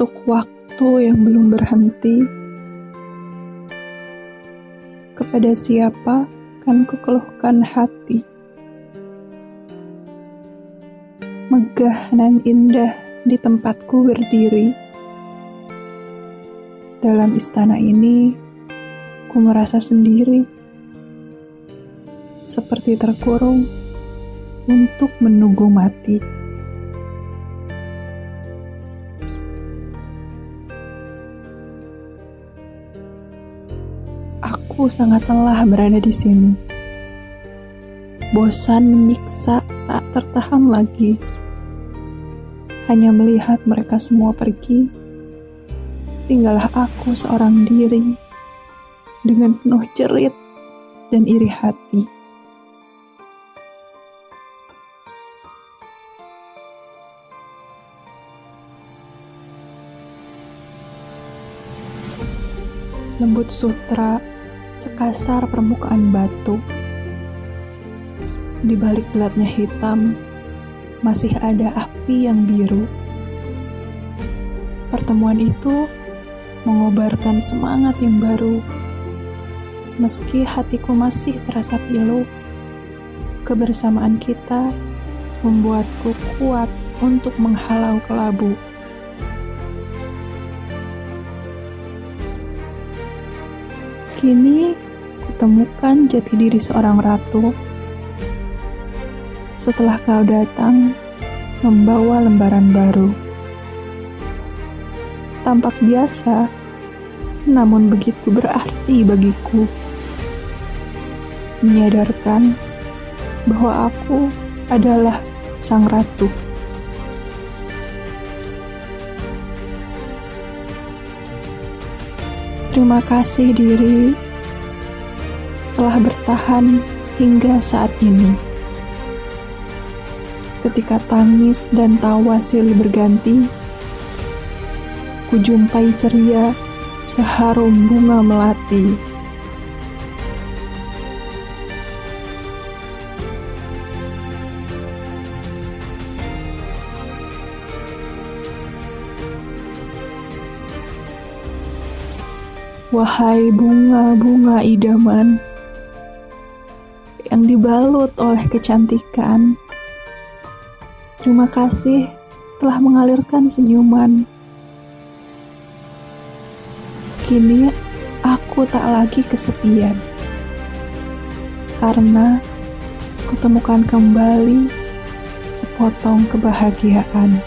untuk waktu yang belum berhenti. Kepada siapa kan kukeluhkan hati? Megah dan indah di tempatku berdiri. Dalam istana ini, ku merasa sendiri. Seperti terkurung untuk menunggu mati. Aku sangat lelah berada di sini. Bosan menyiksa, tak tertahan lagi. Hanya melihat mereka semua pergi, tinggallah aku seorang diri dengan penuh cerit dan iri hati. Lembut sutra sekasar permukaan batu. Di balik gelatnya hitam, masih ada api yang biru. Pertemuan itu mengobarkan semangat yang baru. Meski hatiku masih terasa pilu, kebersamaan kita membuatku kuat untuk menghalau kelabu. Kini kutemukan jati diri seorang ratu. Setelah kau datang, membawa lembaran baru. Tampak biasa, namun begitu berarti bagiku. Menyadarkan bahwa aku adalah sang ratu. Terima kasih diri telah bertahan hingga saat ini. Ketika tangis dan tawa silih berganti, kujumpai ceria seharum bunga melati. Wahai bunga-bunga idaman yang dibalut oleh kecantikan, terima kasih telah mengalirkan senyuman. Kini aku tak lagi kesepian karena kutemukan kembali sepotong kebahagiaan.